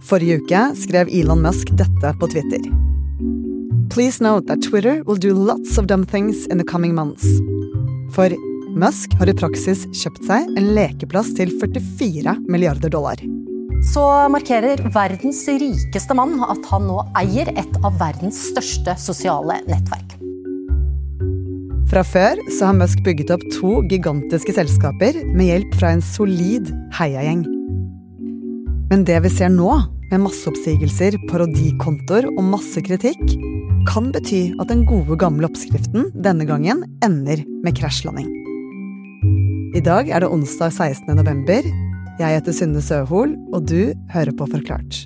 Forrige uke skrev Elon Musk dette på Twitter. Please note that Twitter will do lots of dumb things in the coming months. For Musk har i praksis kjøpt seg en lekeplass til 44 milliarder dollar. Så markerer verdens rikeste mann at han nå eier et av verdens største sosiale nettverk. Fra før så har Musk bygget opp to gigantiske selskaper med hjelp fra en solid heiagjeng. Men det vi ser nå, med masseoppsigelser, parodikontoer og masse kritikk, kan bety at den gode, gamle oppskriften denne gangen ender med krasjlanding. I dag er det onsdag 16. november. Jeg heter Synne Søhol, og du hører på Forklart.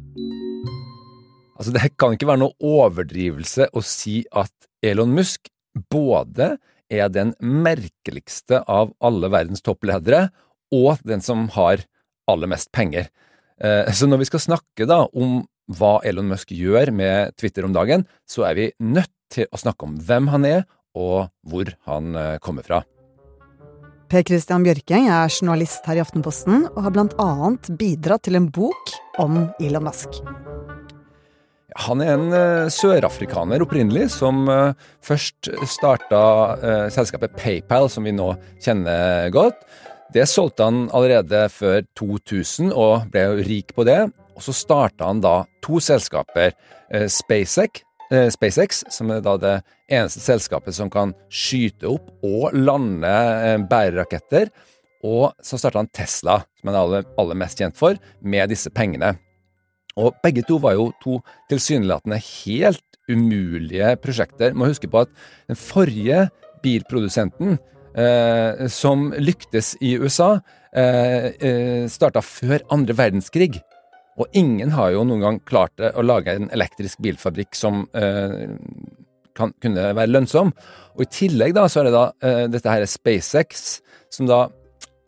Altså, det kan ikke være noe overdrivelse å si at Elon Musk både er den merkeligste av alle verdens toppledere, og den som har aller mest penger. Eh, så når vi skal snakke da om hva Elon Musk gjør med Twitter om dagen, så er vi nødt til å snakke om hvem han er, og hvor han eh, kommer fra. Per Christian Bjørking er journalist her i Aftenposten og har annet bidratt til en bok om Elon Musk. Han er en uh, sørafrikaner opprinnelig, som først starta selskapet PayPal, som vi nå kjenner godt. Det solgte han allerede før 2000, og ble jo rik på det. Og så starta han da to selskaper, SpaceX, SpaceX, som er da det eneste selskapet som kan skyte opp og lande bæreraketter. Og så starta han Tesla, som han er aller, aller mest kjent for, med disse pengene. Og begge to var jo to tilsynelatende helt umulige prosjekter. Må huske på at den forrige bilprodusenten eh, som lyktes i USA, eh, eh starta før andre verdenskrig. Og ingen har jo noen gang klart å lage en elektrisk bilfabrikk som eh, kan, kunne være lønnsom. Og i tillegg da, så er det da eh, dette her er SpaceX, som da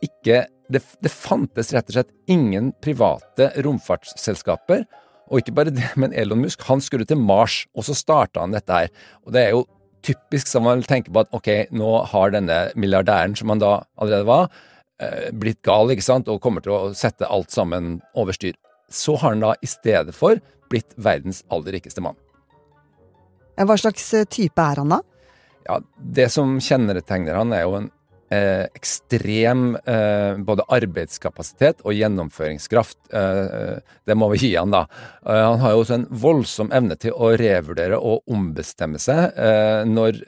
ikke det, det, fantes rett og slett ingen private romfartsselskaper. Og ikke bare det, men Elon Musk han skulle til Mars, og så starta han dette her. Og det er jo typisk som man tenker på at ok, nå har denne milliardæren, som han da allerede var, eh, blitt gal, ikke sant, og kommer til å sette alt sammen over styr. Så har han da i stedet for blitt verdens aller rikeste mann. Hva slags eh, type er han da? Ja, Det som kjennetegner han, er jo en eh, ekstrem eh, både arbeidskapasitet og gjennomføringskraft. Eh, det må vi gi han, da. Eh, han har jo også en voldsom evne til å revurdere og ombestemme seg eh, når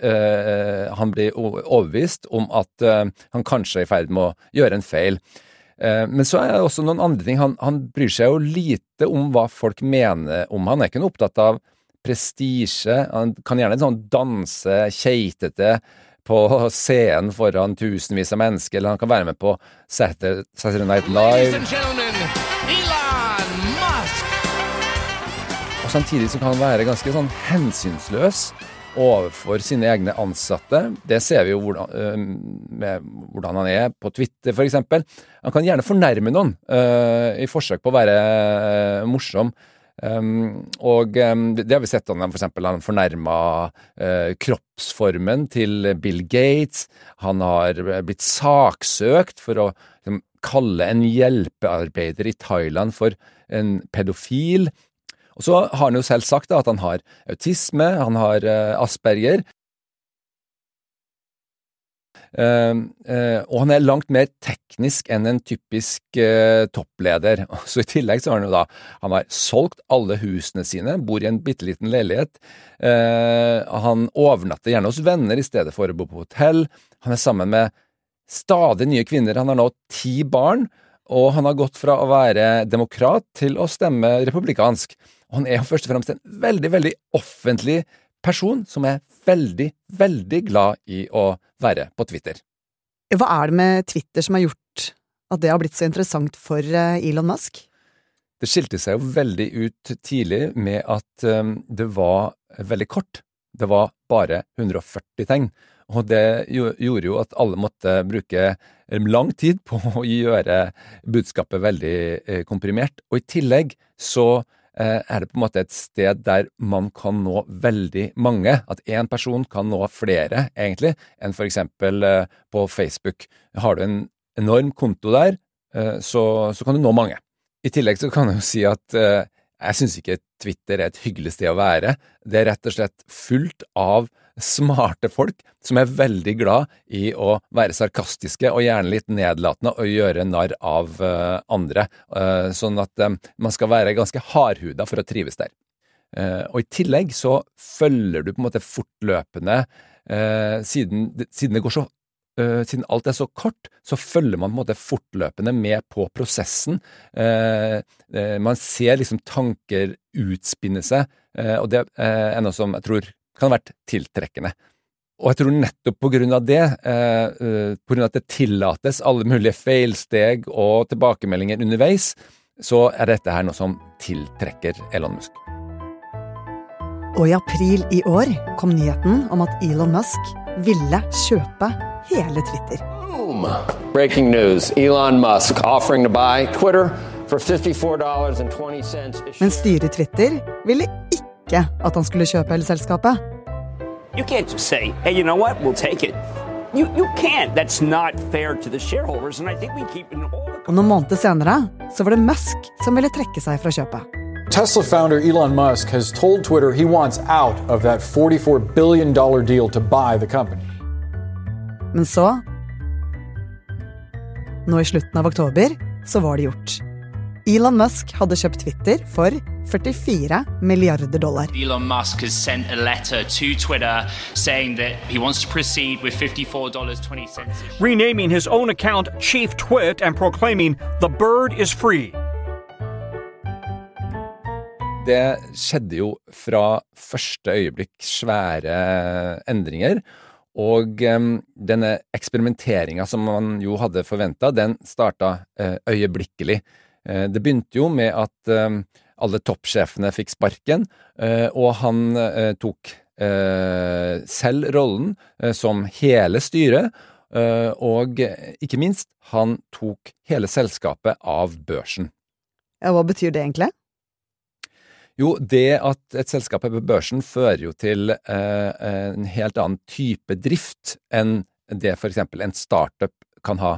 han blir overbevist om at han kanskje er i ferd med å gjøre en feil. Men så er det også noen andre ting. Han, han bryr seg jo lite om hva folk mener om. Han er ikke noe opptatt av prestisje. Han kan gjerne sånn danse keitete på scenen foran tusenvis av mennesker, eller han kan være med på Saturday Night Live. Og Samtidig så kan han være ganske sånn hensynsløs overfor sine egne ansatte. Det ser vi jo hvordan, øh, med hvordan han er på Twitter, f.eks. Han kan gjerne fornærme noen øh, i forsøk på å være øh, morsom. Um, og um, det har vi sett han f.eks. For han fornærma uh, kroppsformen til Bill Gates. Han har blitt saksøkt for å liksom, kalle en hjelpearbeider i Thailand for en pedofil. Og så har han jo selv sagt da, at han har autisme, han har uh, asperger, og han er langt mer teknisk enn en typisk uh, toppleder. Så I tillegg så har han jo da han har solgt alle husene sine, bor i en bitte liten leilighet. han overnatter gjerne hos venner i stedet for å bo på hotell. Han er sammen med stadig nye kvinner. Han har nå ti barn, og han har gått fra å være demokrat til å stemme republikansk. Og han er først og fremst en veldig, veldig offentlig person som er veldig, veldig glad i å være på Twitter. Hva er det med Twitter som har gjort at det har blitt så interessant for eh, Elon Musk? Det skilte seg jo veldig ut tidlig med at um, det var veldig kort. Det var bare 140 tegn. Og det gjorde jo at alle måtte bruke lang tid på å gjøre budskapet veldig eh, komprimert. Og i tillegg så Eh, er det på en måte et sted der man kan nå veldig mange. At én person kan nå flere, egentlig, enn for eksempel eh, på Facebook. Har du en enorm konto der, eh, så, så kan du nå mange. I tillegg så kan jeg jo si at Jeg syns ikke Twitter er et hyggelig sted å være. Det er rett og slett fullt av smarte folk som er veldig glad i å være sarkastiske og gjerne litt nedlatende og gjøre narr av uh, andre. Uh, sånn at um, man skal være ganske hardhuda for å trives der. Og i tillegg så følger du på en måte fortløpende siden, siden, det går så siden alt er så kort, så følger man på en måte fortløpende med på prosessen. Man ser liksom tanker utspinne seg, og det er noe som jeg tror kan ha vært tiltrekkende. Og jeg tror nettopp på grunn av det, på grunn av at det tillates alle mulige feilsteg og tilbakemeldinger underveis, så er dette her noe som tiltrekker Elon Musk. Og i april i år kom nyheten om at Elon Musk ville kjøpe hele Twitter. Boom. Breaking news. Elon Musk offering to buy Twitter for $54.20. Men styret Twitter ville ikke at han skulle kjøpe hele selskapet. You can't just say, hey, you know what, we'll take it. You, you can't. That's not fair to the shareholders, and I think we keep in all. Og noen måneder senere så var det Musk som ville trekke seg fra kjøpet. Tesla founder Elon Musk has told Twitter he wants out of that $44 billion deal to buy the company. Men så Nå i slutten av oktober så var det gjort. Elon Musk hadde kjøpt Twitter for 44 milliarder dollar. Elon Musk has sent a letter to Twitter saying that he wants to proceed with $54.20. Renaming his own account Chief Twit and proclaiming the bird is free. Det skjedde jo fra første øyeblikk svære endringer. Og um, denne eksperimenteringa som man jo hadde forventa, den starta uh, øyeblikkelig. Uh, det begynte jo med at um, alle toppsjefene fikk sparken, uh, og han tok selv rollen som hele styret, og ikke minst, han tok hele selskapet av børsen. Ja, Hva betyr det egentlig? Jo, det at et selskap er på børsen fører jo til eh, en helt annen type drift enn det for eksempel en startup kan ha.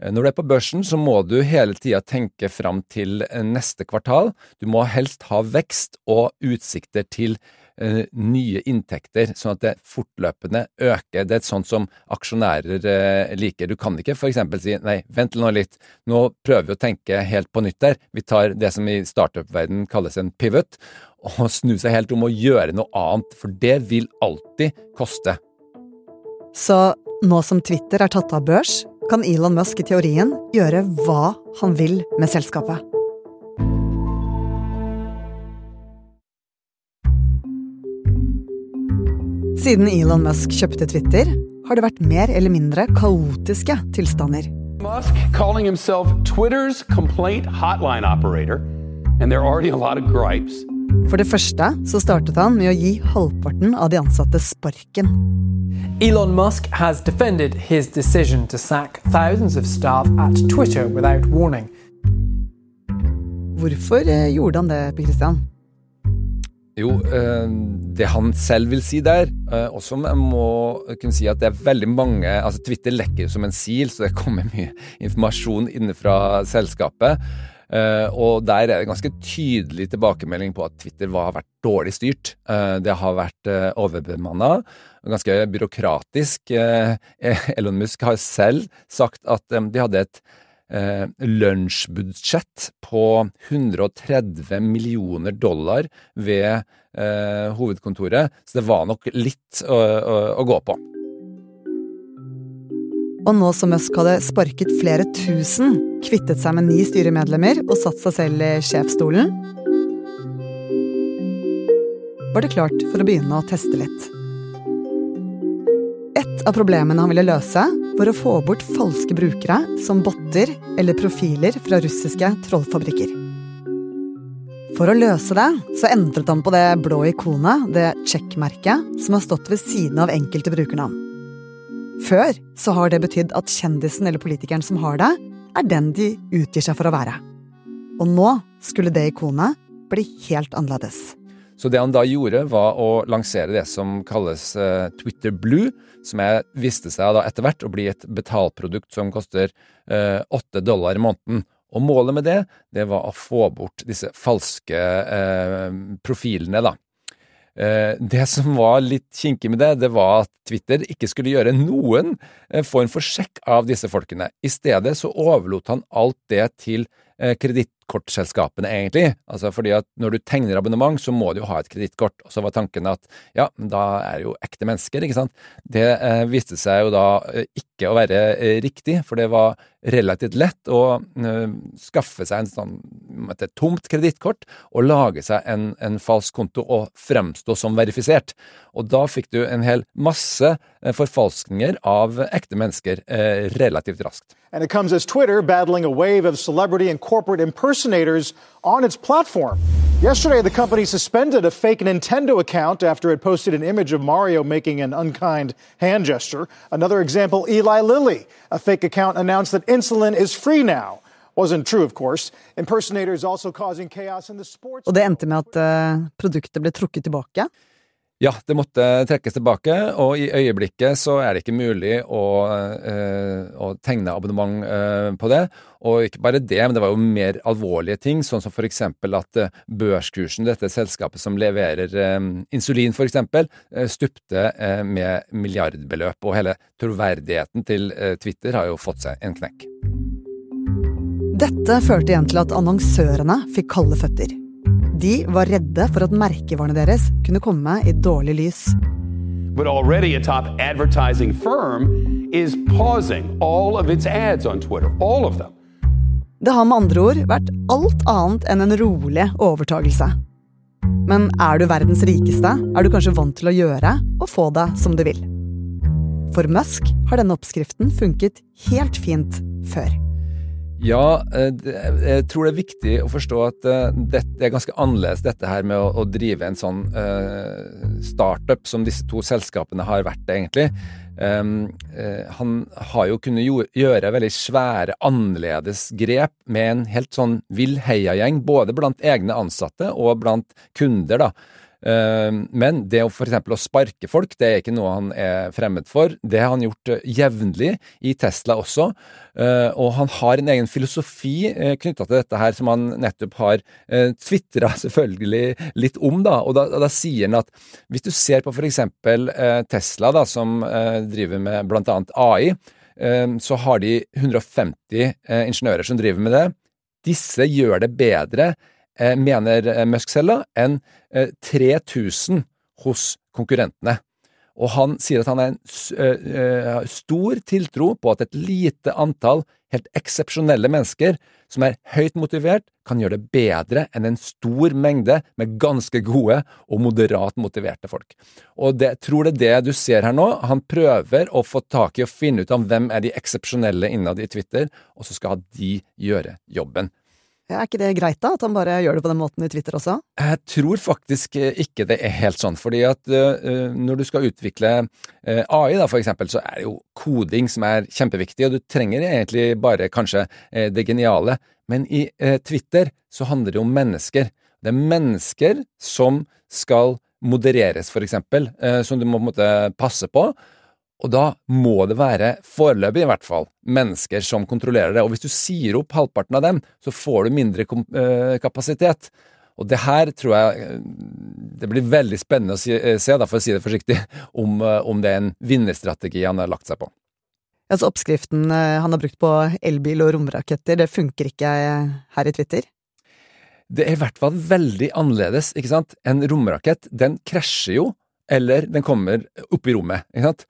Eh, når du er på børsen, så må du hele tida tenke fram til neste kvartal. Du må helst ha vekst og utsikter til Eh, nye inntekter, sånn at det fortløpende øker. Det er et sånt som aksjonærer eh, liker. Du kan ikke f.eks. si nei, vent nå litt, nå prøver vi å tenke helt på nytt der. Vi tar det som i startup-verdenen kalles en pivot, og snu seg helt om å gjøre noe annet, for det vil alltid koste. Så nå som Twitter er tatt av børs, kan Elon Musk i teorien gjøre hva han vil med selskapet. Siden Elon Musk kjøpte Twitter, har det vært mer eller mindre kaotiske tilstander. Musk calling himself Twitter's complaint hotline operator, and there are already a lot of gripes. For det første så startet han med å gi halvparten av de ansatte sparken. Elon Musk has defended his decision to sack thousands of staff at Twitter without warning. Hvorfor eh, gjorde han det, Per Christian? Jo, eh, det han selv vil si der, eh, og som jeg må kunne si at det er veldig mange altså Twitter lekker jo som en sil, så det kommer mye informasjon innenfra selskapet. Eh, og der er det ganske tydelig tilbakemelding på at Twitter har vært dårlig styrt. Det har vært overbemanna, ganske byråkratisk. Elon Musk har selv sagt at de hadde et eh, lunsjbudsjett på 130 millioner dollar ved eh, hovedkontoret, så det var nok litt å, å, å gå på. Og nå som Musk hadde sparket flere tusen, kvittet seg med ni styremedlemmer og satt seg selv i sjefsstolen, var det klart for å begynne å teste litt. Et av problemene han ville løse, var å få bort falske brukere som botter eller profiler fra russiske trollfabrikker. For å løse det, så endret han på det blå ikonet, det check-merket, som har stått ved siden av enkelte brukernavn. Før så har det betydd at kjendisen eller politikeren som har det, er den de utgir seg for å være. Og nå skulle det ikonet bli helt annerledes. Så det han da gjorde, var å lansere det som kalles uh, Twitter Blue, som jeg viste seg da etter hvert å bli et betalprodukt som koster åtte uh, dollar i måneden. Og målet med det, det var å få bort disse falske eh, profilene, da. Eh, det som var litt kinkig med det, det var at Twitter ikke skulle gjøre noen eh, form for sjekk av disse folkene. I stedet så overlot han alt det til eh, kredittkortselskapene, egentlig. Altså fordi at når du tegner abonnement, så må du jo ha et kredittkort. Og så var tanken at ja, da er det jo ekte mennesker, ikke sant. Det viste seg jo da ikke å være riktig, for det var relativt lett å uh, skaffe seg en sånn, et tomt kredittkort og lage seg en, en, falsk konto og fremstå som verifisert. Og da fikk du en hel masse uh, forfalskninger av ekte mennesker eh, relativt raskt. And it comes as Twitter battling a wave of celebrity and corporate impersonators on its platform. Yesterday, the company suspended a fake Nintendo account after it posted an image of Mario making an unkind hand gesture. Another example, Eli Lilly. A fake account announced that insulin is free now. Wasn't true, of course. Impersonators also causing chaos in the sports. Og det endte med at uh, produktet ble trukket? Ja, det måtte trekkes tilbake, og i øyeblikket så er det ikke mulig å, øh, å tegne abonnement øh, på det. Og ikke bare det, men det var jo mer alvorlige ting, sånn som for eksempel at øh, børskursen, dette selskapet som leverer insulin for eksempel, stupte med milliardbeløp, og hele troverdigheten til Twitter har jo fått seg en knekk. Dette førte igjen til at annonsørene fikk kalde føtter. De var redde for at merkevarene deres kunne komme i dårlig lys. But already a top advertising firm is pausing all of its ads on Twitter. All of them. Det har med andre ord vært alt annet enn en rolig overtagelse. Men er du verdens rikeste, er du kanskje vant til å gjøre og få det som du vil. For Musk har denne oppskriften funket helt fint før. Ja, eh, jeg tror det er viktig å forstå at eh, det er ganske annerledes dette her med å, drive en sånn uh, startup som disse to selskapene har vært, egentlig. Uh, han har jo kunnet gjøre veldig svære, annerledes grep med en helt sånn vill heiagjeng, både blant egne ansatte og blant kunder, da. Ehm, men det å f.eks. å sparke folk, det er ikke noe han er fremmed for. Det har han gjort eh, jevnlig i Tesla også. Eh, og han har en egen filosofi eh, knytta til dette her, som han nettopp har tvitra selvfølgelig litt om. da, og da, da, sier han at hvis du ser på f.eks. Tesla, da, som driver med bl.a. AI, så har de 150 ingeniører som driver med det. Disse gjør det bedre Eh, mener eh, Musk selv, enn 3000 eh, hos konkurrentene. Og han sier at han har en stor tiltro på at et lite antall helt eksepsjonelle mennesker som er høyt motivert, kan gjøre det bedre enn en stor mengde med ganske gode og moderat motiverte folk. Og det tror det er det du ser her nå. Han prøver å få tak i og finne ut av hvem er de eksepsjonelle innad i Twitter, og så skal de gjøre jobben. Er ikke det greit, da? At han bare gjør det på den måten i Twitter også? Jeg tror faktisk eh, ikke det er helt sånn. fordi at uh, når du skal utvikle uh, AI, da, for eksempel, så er det jo koding som er kjempeviktig, og du trenger egentlig bare kanskje uh, det geniale. Men i Twitter så handler det om mennesker. Det er mennesker som skal modereres, for eksempel, som du må på en måte passe på. Og da må det være, foreløpig i hvert fall, mennesker som kontrollerer det. Og hvis du sier opp halvparten av dem, så får du mindre eh, kapasitet. Og det her tror jeg eh, det blir veldig spennende å eh, se, da, for å si det forsiktig, om, om det er en vinnerstrategi han har lagt seg på. Altså Oppskriften han har brukt på elbil og romraketter, det funker ikke her i Twitter? Det er i hvert fall veldig annerledes, ikke sant. En romrakett, den krasjer jo, eller den kommer opp i rommet, ikke sant.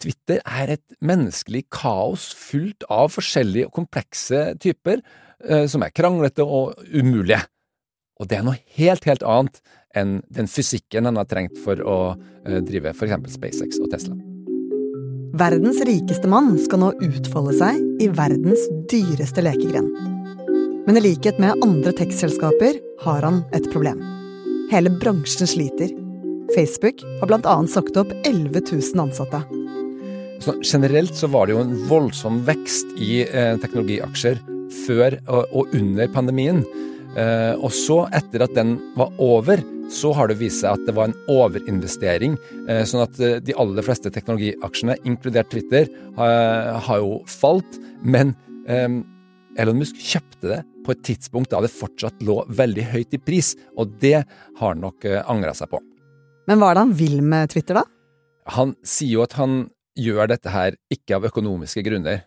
Twitter er et menneskelig kaos fullt av forskjellige og komplekse typer eh, som er kranglete og umulige. Og det er noe helt, helt annet enn den fysikken han har trengt for å eh, drive f.eks. SpaceX og Tesla. Verdens rikeste mann skal nå utfolde seg i verdens dyreste lekegren. Men i likhet med andre tech-selskaper har han et problem. Hele bransjen sliter. Facebook har bl.a. sagt opp 11 000 ansatte. Så generelt så var det jo en voldsom vekst i eh, teknologiaksjer før og, og, under pandemien. Eh, og så, etter at den var over, så har det vist seg at det var en overinvestering. Eh, sånn at eh, de aller fleste teknologiaksjene, inkludert Twitter, har, har jo falt. Men eh, Elon Musk kjøpte det på et tidspunkt da det fortsatt lå veldig høyt i pris, og det har han nok uh, angra seg på. Men hva er det han vil med Twitter, da? Han sier jo at han gjør dette her ikke av økonomiske grunner.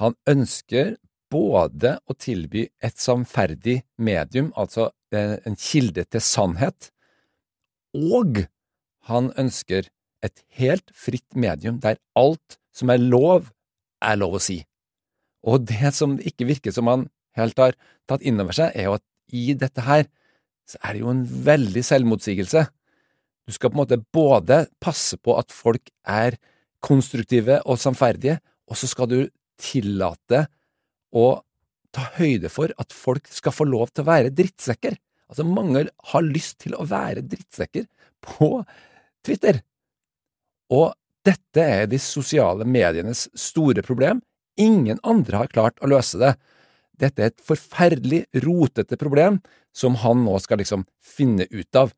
Han ønsker både å tilby et samferdig medium, altså en kilde til sannhet, og han ønsker et helt fritt medium der alt som er lov, er lov å si. Og det som det ikke virker som han helt har tatt inn over seg, er jo at i dette her så er det jo en veldig selvmotsigelse. Du skal på en måte både passe på at folk er konstruktive og samferdige, og så skal du tillate å ta høyde for at folk skal få lov til å være drittsekker. Altså, mange har lyst til å være drittsekker på Twitter. Og dette er de sosiale medienes store problem. Ingen andre har klart å løse det. Dette er et forferdelig rotete problem som han nå skal liksom finne ut av.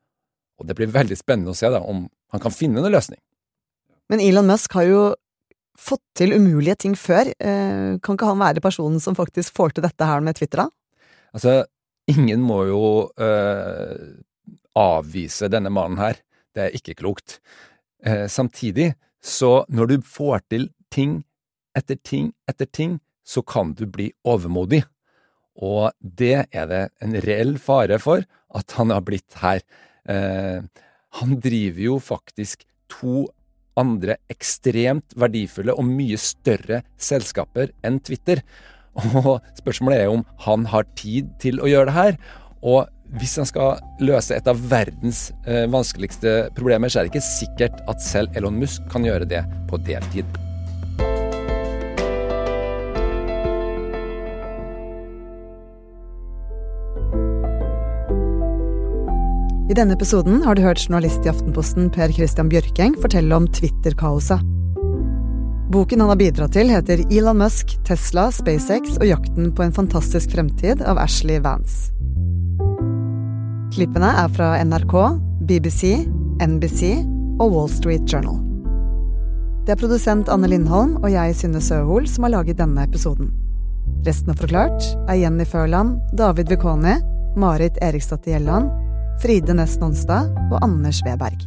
Og det blir veldig spennende å se da, om han kan finne en løsning. Men Elon Musk har jo fått til umulige ting før. Eh, kan ikke han være personen som faktisk får til dette her med Twitter, da? Altså, ingen må jo øh, avvise denne mannen her. Det er ikke klokt. Eh, samtidig, så når du får til ting etter ting etter ting, så kan du bli overmodig. Og det er det en reell fare for at han har blitt her. Eh, han driver jo faktisk to andre ekstremt verdifulle og mye større selskaper enn Twitter. Og spørsmålet er om han har tid til å gjøre det her. Og hvis han skal løse et av verdens eh, vanskeligste problemer, så er det ikke sikkert at selv Elon Musk kan gjøre det på deltid. I denne episoden har du hørt journalist i Aftenposten Per Christian Bjørkeng fortelle om Twitter-kaoset. Boken han har bidratt til, heter Elon Musk, Tesla, SpaceX og jakten på en fantastisk fremtid av Ashley Vance. Klippene er fra NRK, BBC, NBC og Wall Street Journal. Det er produsent Anne Lindholm og jeg, Synne Søhol, som har laget denne episoden. Resten av Forklart er Jenny Førland, David Wekoni, Marit Eriksdatter Gjelland Fride Næss Nonstad og Anders Weberg.